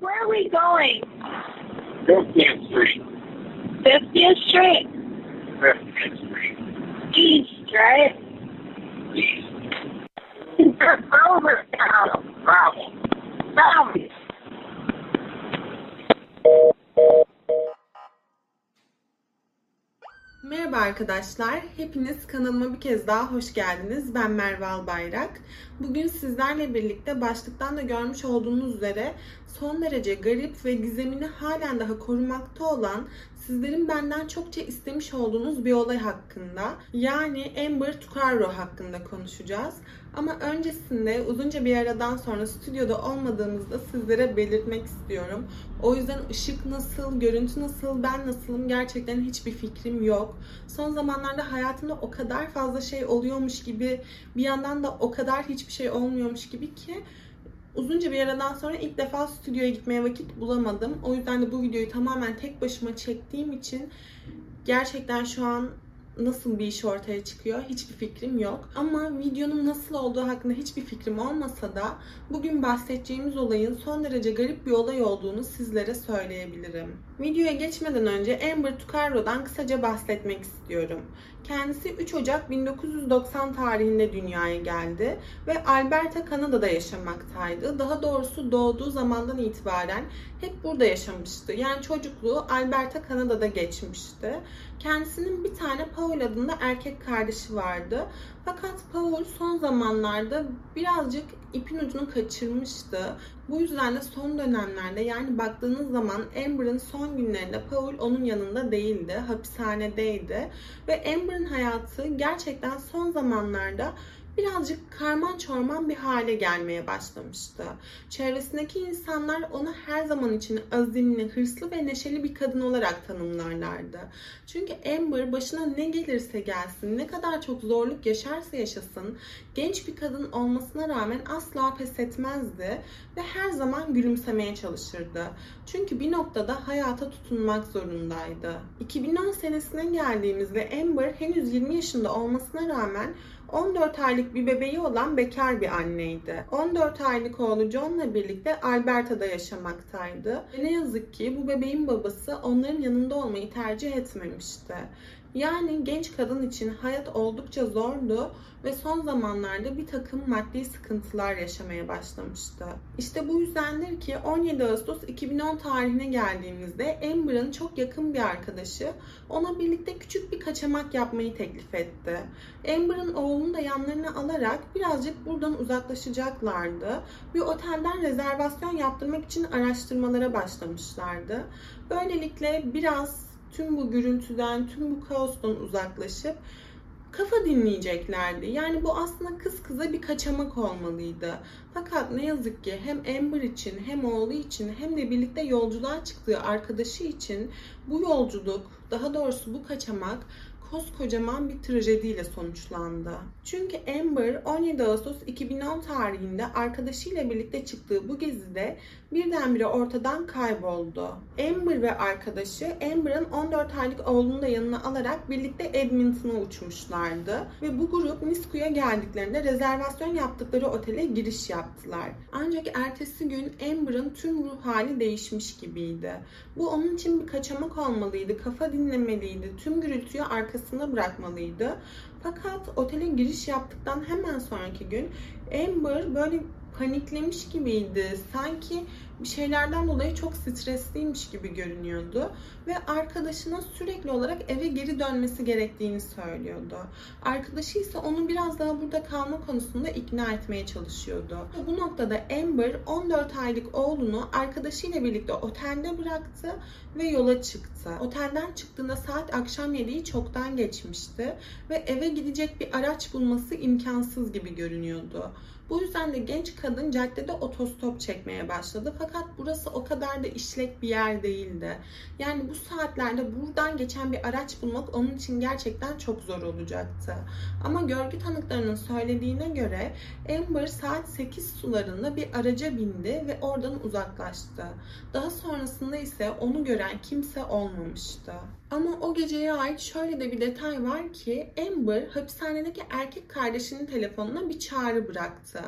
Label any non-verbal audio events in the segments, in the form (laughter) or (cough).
where are we going? 50th Street. 50th Street? 50th Street. East, right? East. (laughs) Over town. Merhaba arkadaşlar. Hepiniz kanalıma bir kez daha hoş geldiniz. Ben Merve Albayrak. Bugün sizlerle birlikte başlıktan da görmüş olduğunuz üzere son derece garip ve gizemini halen daha korumakta olan sizlerin benden çokça istemiş olduğunuz bir olay hakkında yani Amber Tucarro hakkında konuşacağız. Ama öncesinde uzunca bir aradan sonra stüdyoda olmadığımızda sizlere belirtmek istiyorum. O yüzden ışık nasıl, görüntü nasıl, ben nasılım gerçekten hiçbir fikrim yok. Son zamanlarda hayatımda o kadar fazla şey oluyormuş gibi bir yandan da o kadar hiçbir şey olmuyormuş gibi ki uzunca bir aradan sonra ilk defa stüdyoya gitmeye vakit bulamadım. O yüzden de bu videoyu tamamen tek başıma çektiğim için gerçekten şu an nasıl bir iş ortaya çıkıyor hiçbir fikrim yok. Ama videonun nasıl olduğu hakkında hiçbir fikrim olmasa da bugün bahsedeceğimiz olayın son derece garip bir olay olduğunu sizlere söyleyebilirim. Videoya geçmeden önce Amber Tucarro'dan kısaca bahsetmek istiyorum. Kendisi 3 Ocak 1990 tarihinde dünyaya geldi ve Alberta, Kanada'da yaşamaktaydı. Daha doğrusu doğduğu zamandan itibaren hep burada yaşamıştı. Yani çocukluğu Alberta, Kanada'da geçmişti. Kendisinin bir tane Paul adında erkek kardeşi vardı. Fakat Paul son zamanlarda birazcık ipin ucunu kaçırmıştı. Bu yüzden de son dönemlerde yani baktığınız zaman Amber'ın son günlerinde Paul onun yanında değildi. Hapishanedeydi. Ve Amber'ın hayatı gerçekten son zamanlarda birazcık karman çorman bir hale gelmeye başlamıştı. Çevresindeki insanlar onu her zaman için azimli, hırslı ve neşeli bir kadın olarak tanımlarlardı. Çünkü Amber başına ne gelirse gelsin, ne kadar çok zorluk yaşarsa yaşasın, genç bir kadın olmasına rağmen asla pes etmezdi ve her zaman gülümsemeye çalışırdı. Çünkü bir noktada hayata tutunmak zorundaydı. 2010 senesine geldiğimizde Amber henüz 20 yaşında olmasına rağmen 14 aylık bir bebeği olan bekar bir anneydi. 14 aylık oğlu John'la birlikte Alberta'da yaşamaktaydı. Ve ne yazık ki bu bebeğin babası onların yanında olmayı tercih etmemişti. Yani genç kadın için hayat oldukça zordu ve son zamanlarda bir takım maddi sıkıntılar yaşamaya başlamıştı. İşte bu yüzdendir ki 17 Ağustos 2010 tarihine geldiğimizde Amber'ın çok yakın bir arkadaşı ona birlikte küçük bir kaçamak yapmayı teklif etti. Amber'ın oğlunu da yanlarına alarak birazcık buradan uzaklaşacaklardı. Bir otelden rezervasyon yaptırmak için araştırmalara başlamışlardı. Böylelikle biraz tüm bu gürültüden, tüm bu kaostan uzaklaşıp kafa dinleyeceklerdi. Yani bu aslında kız kıza bir kaçamak olmalıydı. Fakat ne yazık ki hem Amber için hem oğlu için hem de birlikte yolculuğa çıktığı arkadaşı için bu yolculuk, daha doğrusu bu kaçamak koskocaman bir trajediyle sonuçlandı. Çünkü Amber 17 Ağustos 2010 tarihinde arkadaşıyla birlikte çıktığı bu gezide birdenbire ortadan kayboldu. Amber ve arkadaşı Amber'ın 14 aylık oğlunu da yanına alarak birlikte Edmonton'a uçmuşlardı ve bu grup Nisku'ya geldiklerinde rezervasyon yaptıkları otele giriş yaptılar. Ancak ertesi gün Amber'ın tüm ruh hali değişmiş gibiydi. Bu onun için bir kaçamak olmalıydı, kafa dinlemeliydi, tüm gürültüyü arkasında bırakmalıydı. Fakat otele giriş yaptıktan hemen sonraki gün Amber böyle paniklemiş gibiydi. Sanki bir şeylerden dolayı çok stresliymiş gibi görünüyordu ve arkadaşına sürekli olarak eve geri dönmesi gerektiğini söylüyordu. Arkadaşı ise onu biraz daha burada kalma konusunda ikna etmeye çalışıyordu. Bu noktada Amber 14 aylık oğlunu arkadaşıyla birlikte otelde bıraktı ve yola çıktı. Otelden çıktığında saat akşam 7'yi çoktan geçmişti ve eve gidecek bir araç bulması imkansız gibi görünüyordu. Bu yüzden de genç kadın caddede otostop çekmeye başladı. Fakat burası o kadar da işlek bir yer değildi. Yani bu saatlerde buradan geçen bir araç bulmak onun için gerçekten çok zor olacaktı. Ama görgü tanıklarının söylediğine göre Amber saat 8 sularında bir araca bindi ve oradan uzaklaştı. Daha sonrasında ise onu gören kimse olmamıştı. Ama o geceye ait şöyle de bir detay var ki Amber hapishanedeki erkek kardeşinin telefonuna bir çağrı bıraktı.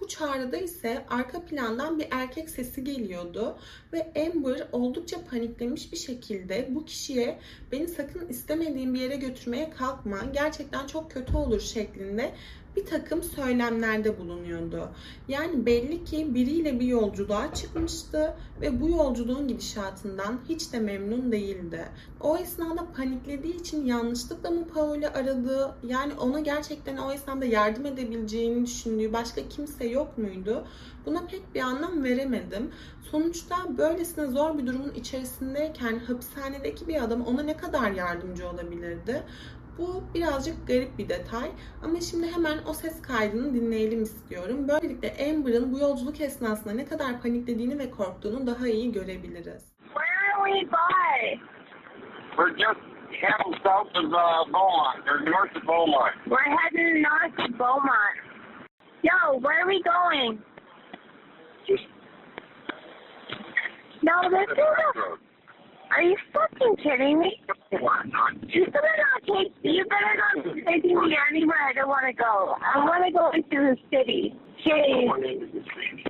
Bu çağrıda ise arka plandan bir erkek sesi geliyordu ve Amber oldukça paniklemiş bir şekilde bu kişiye beni sakın istemediğim bir yere götürmeye kalkma, gerçekten çok kötü olur şeklinde bir takım söylemlerde bulunuyordu. Yani belli ki biriyle bir yolculuğa çıkmıştı ve bu yolculuğun gidişatından hiç de memnun değildi. O esnada paniklediği için yanlışlıkla mı Paul'i aradı? Yani ona gerçekten o esnada yardım edebileceğini düşündüğü başka kimse yok muydu? Buna pek bir anlam veremedim. Sonuçta böylesine zor bir durumun içerisindeyken hapishanedeki bir adam ona ne kadar yardımcı olabilirdi? Bu birazcık garip bir detay ama şimdi hemen o ses kaydını dinleyelim istiyorum. Böylelikle Amber'ın bu yolculuk esnasında ne kadar paniklediğini ve korktuğunu daha iyi görebiliriz. Where are we by? We're just heading south of uh, Beaumont, or north of Beaumont. We're heading north to Beaumont. Yo, where are we going? Just No, this is a... Are you fucking kidding me? You better not take... You better not be taking me anywhere I don't want to go. I want to go into the city. Jeez. Going into the city.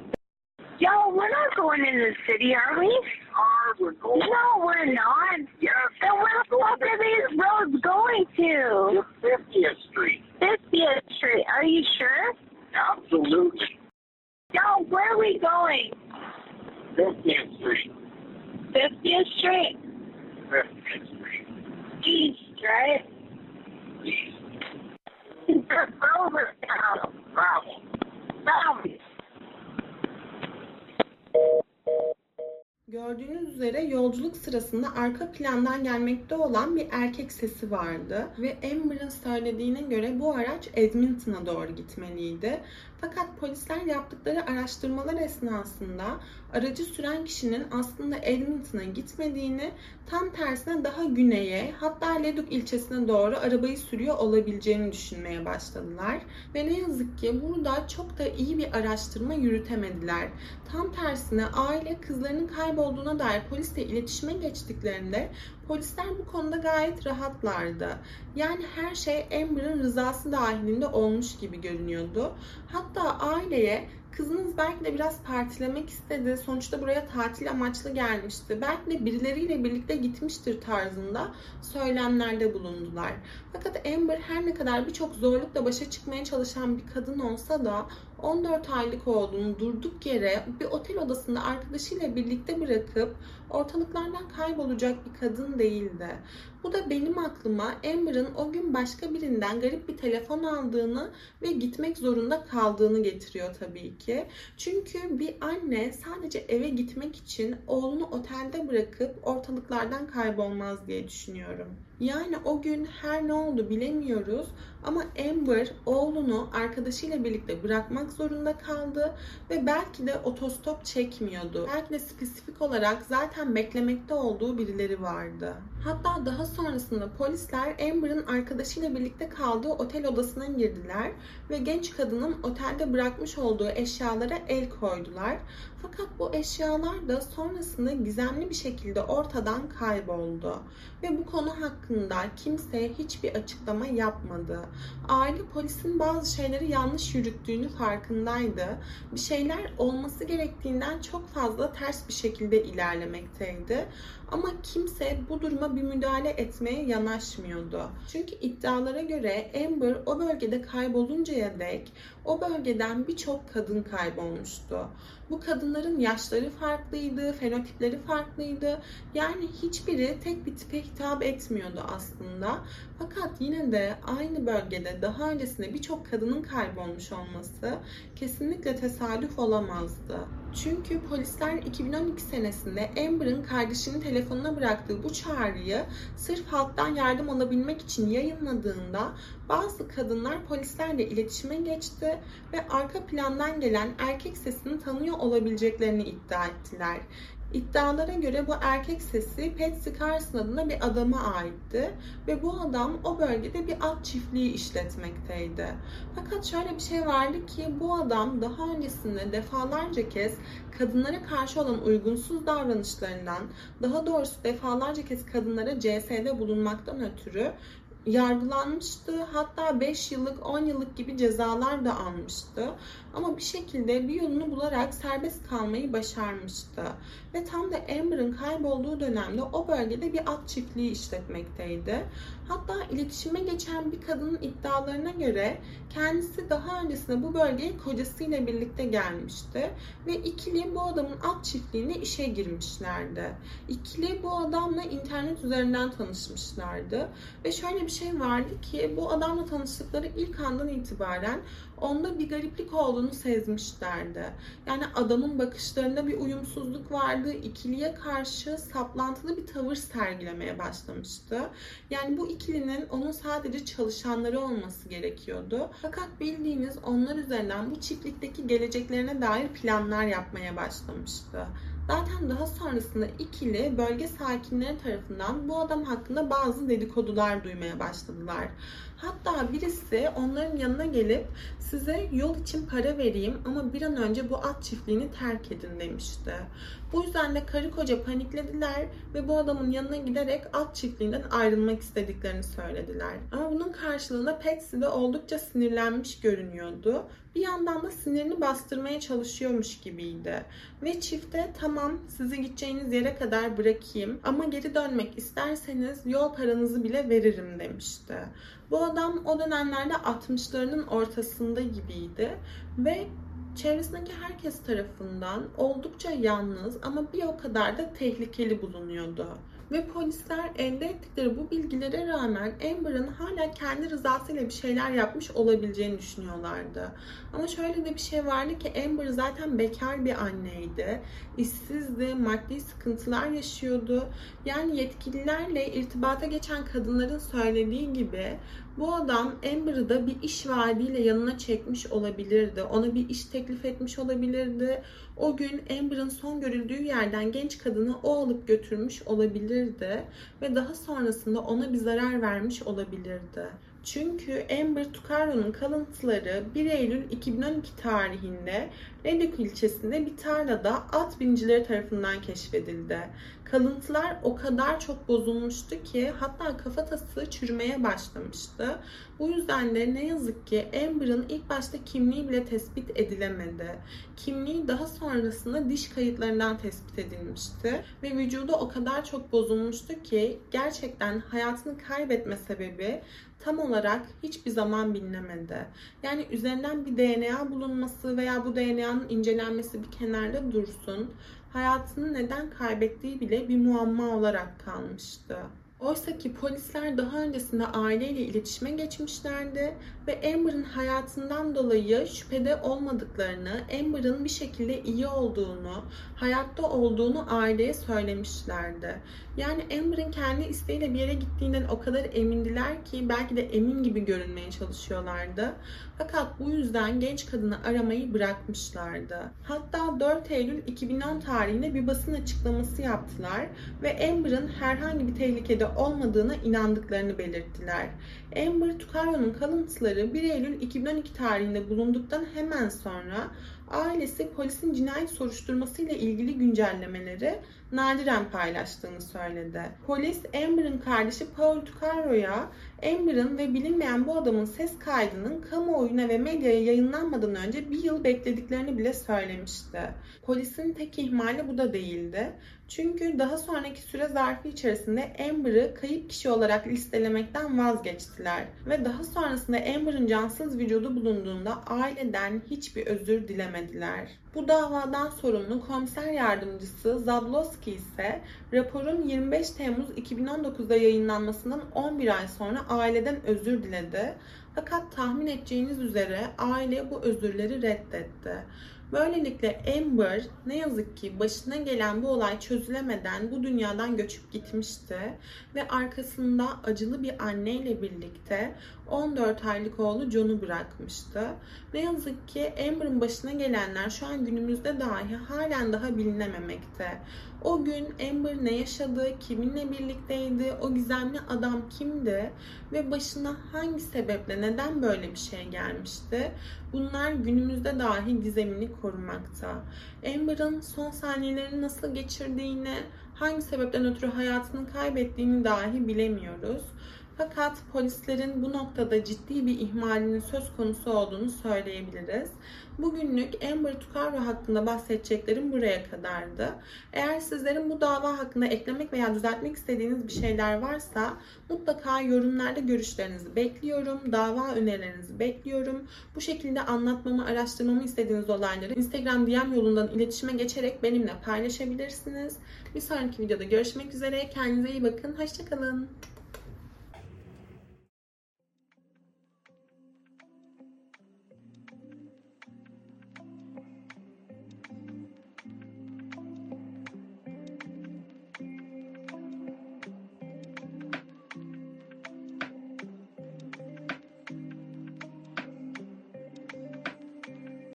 Yo, we're not going into the city, are we? Car, we're going No, we're not. Yes. Then where the fuck are these roads going to? to 50th Street. 50th Street. Are you sure? Absolutely. Yo, where are we going? 50th Street. Fifth Street. Fifth Street. East, Street. East. (laughs) Over now. Gördüğünüz üzere yolculuk sırasında arka plandan gelmekte olan bir erkek sesi vardı ve Amber'ın söylediğine göre bu araç Edmonton'a doğru gitmeliydi. Fakat polisler yaptıkları araştırmalar esnasında aracı süren kişinin aslında Edmonton'a gitmediğini, tam tersine daha güneye hatta Leduc ilçesine doğru arabayı sürüyor olabileceğini düşünmeye başladılar. Ve ne yazık ki burada çok da iyi bir araştırma yürütemediler. Tam tersine aile kızlarının kaybolduğuna dair polisle iletişime geçtiklerinde polisler bu konuda gayet rahatlardı. Yani her şey Amber'ın rızası dahilinde olmuş gibi görünüyordu. Hatta aileye kızınız belki de biraz partilemek istedi. Sonuçta buraya tatil amaçlı gelmişti. Belki de birileriyle birlikte gitmiştir tarzında söylemlerde bulundular. Fakat Amber her ne kadar birçok zorlukla başa çıkmaya çalışan bir kadın olsa da 14 aylık olduğunu durduk yere bir otel odasında arkadaşıyla birlikte bırakıp ortalıklardan kaybolacak bir kadın değildi. Bu da benim aklıma Amber'ın o gün başka birinden garip bir telefon aldığını ve gitmek zorunda kaldığını getiriyor tabii ki. Çünkü bir anne sadece eve gitmek için oğlunu otelde bırakıp ortalıklardan kaybolmaz diye düşünüyorum. Yani o gün her ne oldu bilemiyoruz ama Amber oğlunu arkadaşıyla birlikte bırakmak zorunda kaldı ve belki de otostop çekmiyordu. Belki de spesifik olarak zaten beklemekte olduğu birileri vardı. Hatta daha sonrasında polisler Amber'ın arkadaşıyla birlikte kaldığı otel odasına girdiler ve genç kadının otelde bırakmış olduğu eşyalara el koydular. Fakat bu eşyalar da sonrasında gizemli bir şekilde ortadan kayboldu. Ve bu konu hakkında kimse hiçbir açıklama yapmadı. Aile polisin bazı şeyleri yanlış yürüttüğünü farkındaydı. Bir şeyler olması gerektiğinden çok fazla ters bir şekilde ilerlemekteydi. Ama kimse bu duruma bir müdahale etmeye yanaşmıyordu. Çünkü iddialara göre Amber o bölgede kayboluncaya dek o bölgeden birçok kadın kaybolmuştu. Bu kadınların yaşları farklıydı, fenotipleri farklıydı. Yani hiçbiri tek bir tipe hitap etmiyordu aslında. Fakat yine de aynı bölgede daha öncesinde birçok kadının kaybolmuş olması kesinlikle tesadüf olamazdı. Çünkü polisler 2012 senesinde Amber'ın kardeşinin telefonuna bıraktığı bu çağrıyı sırf halktan yardım alabilmek için yayınladığında bazı kadınlar polislerle iletişime geçti ve arka plandan gelen erkek sesini tanıyor olabileceklerini iddia ettiler. İddialara göre bu erkek sesi Patsy Carson adında bir adama aitti ve bu adam o bölgede bir at çiftliği işletmekteydi. Fakat şöyle bir şey vardı ki bu adam daha öncesinde defalarca kez kadınlara karşı olan uygunsuz davranışlarından, daha doğrusu defalarca kez kadınlara CS'de bulunmaktan ötürü yargılanmıştı. Hatta 5 yıllık, 10 yıllık gibi cezalar da almıştı. Ama bir şekilde bir yolunu bularak serbest kalmayı başarmıştı. Ve tam da Amber'ın kaybolduğu dönemde o bölgede bir at çiftliği işletmekteydi. Hatta iletişime geçen bir kadının iddialarına göre kendisi daha öncesinde bu bölgeye kocasıyla birlikte gelmişti. Ve ikili bu adamın at çiftliğine işe girmişlerdi. İkili bu adamla internet üzerinden tanışmışlardı. Ve şöyle bir şey vardı ki bu adamla tanıştıkları ilk andan itibaren onda bir gariplik olduğunu sezmişlerdi. Yani adamın bakışlarında bir uyumsuzluk vardı. İkiliye karşı saplantılı bir tavır sergilemeye başlamıştı. Yani bu ikilinin onun sadece çalışanları olması gerekiyordu. Fakat bildiğiniz onlar üzerinden bu çiftlikteki geleceklerine dair planlar yapmaya başlamıştı. Zaten daha sonrasında ikili bölge sakinleri tarafından bu adam hakkında bazı dedikodular duymaya başladılar. Hatta birisi onların yanına gelip size yol için para vereyim ama bir an önce bu at çiftliğini terk edin demişti. Bu yüzden de karı koca paniklediler ve bu adamın yanına giderek at çiftliğinden ayrılmak istediklerini söylediler. Ama bunun karşılığında Patsy de oldukça sinirlenmiş görünüyordu. Bir yandan da sinirini bastırmaya çalışıyormuş gibiydi. Ve çifte tamam sizi gideceğiniz yere kadar bırakayım ama geri dönmek isterseniz yol paranızı bile veririm demişti. Bu adam o dönemlerde 60'larının ortasında gibiydi ve çevresindeki herkes tarafından oldukça yalnız ama bir o kadar da tehlikeli bulunuyordu. Ve polisler elde ettikleri bu bilgilere rağmen Amber'ın hala kendi rızasıyla bir şeyler yapmış olabileceğini düşünüyorlardı. Ama şöyle de bir şey vardı ki Amber zaten bekar bir anneydi. işsizdi, maddi sıkıntılar yaşıyordu. Yani yetkililerle irtibata geçen kadınların söylediği gibi bu adam Amber'ı da bir iş vaadiyle yanına çekmiş olabilirdi. Ona bir iş teklif etmiş olabilirdi. O gün Amber'ın son görüldüğü yerden genç kadını o alıp götürmüş olabilirdi ve daha sonrasında ona bir zarar vermiş olabilirdi. Çünkü Amber Tucaro'nun kalıntıları 1 Eylül 2012 tarihinde Reduk ilçesinde bir tarlada at bincileri tarafından keşfedildi. Kalıntılar o kadar çok bozulmuştu ki hatta kafatası çürümeye başlamıştı. Bu yüzden de ne yazık ki Amber'ın ilk başta kimliği bile tespit edilemedi. Kimliği daha sonrasında diş kayıtlarından tespit edilmişti ve vücudu o kadar çok bozulmuştu ki gerçekten hayatını kaybetme sebebi tam olarak hiçbir zaman bilinemedi. Yani üzerinden bir DNA bulunması veya bu DNA'nın incelenmesi bir kenarda dursun. Hayatını neden kaybettiği bile bir muamma olarak kalmıştı. Oysa ki polisler daha öncesinde aileyle iletişime geçmişlerdi ve Amber'ın hayatından dolayı şüphede olmadıklarını, Amber'ın bir şekilde iyi olduğunu, hayatta olduğunu aileye söylemişlerdi. Yani Amber'ın kendi isteğiyle bir yere gittiğinden o kadar emindiler ki belki de emin gibi görünmeye çalışıyorlardı. Fakat bu yüzden genç kadını aramayı bırakmışlardı. Hatta 4 Eylül 2010 tarihinde bir basın açıklaması yaptılar ve Amber'ın herhangi bir tehlikede olmadığına inandıklarını belirttiler. Amber Tucaro'nun kalıntıları 1 Eylül 2012 tarihinde bulunduktan hemen sonra ailesi polisin cinayet soruşturmasıyla ilgili güncellemeleri nadiren paylaştığını söyledi. Polis Amber'ın kardeşi Paul Tucaro'ya Amber'ın ve bilinmeyen bu adamın ses kaydının kamuoyuna ve medyaya yayınlanmadan önce bir yıl beklediklerini bile söylemişti. Polisin tek ihmali bu da değildi. Çünkü daha sonraki süre zarfı içerisinde Amber'ı kayıp kişi olarak listelemekten vazgeçtiler. Ve daha sonrasında Amber'ın cansız vücudu bulunduğunda aileden hiçbir özür dilemediler. Bu davadan sorumlu komiser yardımcısı Zablowski ise raporun 25 Temmuz 2019'da yayınlanmasından 11 ay sonra aileden özür diledi. Fakat tahmin edeceğiniz üzere aile bu özürleri reddetti. Böylelikle Amber ne yazık ki başına gelen bu olay çözülemeden bu dünyadan göçüp gitmişti ve arkasında acılı bir anneyle birlikte 14 aylık oğlu John'u bırakmıştı. Ne yazık ki Amber'ın başına gelenler şu an günümüzde dahi halen daha bilinememekte. O gün Amber ne yaşadı, kiminle birlikteydi, o gizemli adam kimdi ve başına hangi sebeple, neden böyle bir şey gelmişti? Bunlar günümüzde dahi gizemini korumakta. Amber'ın son saniyelerini nasıl geçirdiğini, hangi sebepten ötürü hayatını kaybettiğini dahi bilemiyoruz. Fakat polislerin bu noktada ciddi bir ihmalinin söz konusu olduğunu söyleyebiliriz. Bugünlük Amber Tucaro hakkında bahsedeceklerim buraya kadardı. Eğer sizlerin bu dava hakkında eklemek veya düzeltmek istediğiniz bir şeyler varsa mutlaka yorumlarda görüşlerinizi bekliyorum. Dava önerilerinizi bekliyorum. Bu şekilde anlatmamı, araştırmamı istediğiniz olayları Instagram DM yolundan iletişime geçerek benimle paylaşabilirsiniz. Bir sonraki videoda görüşmek üzere. Kendinize iyi bakın. Hoşçakalın.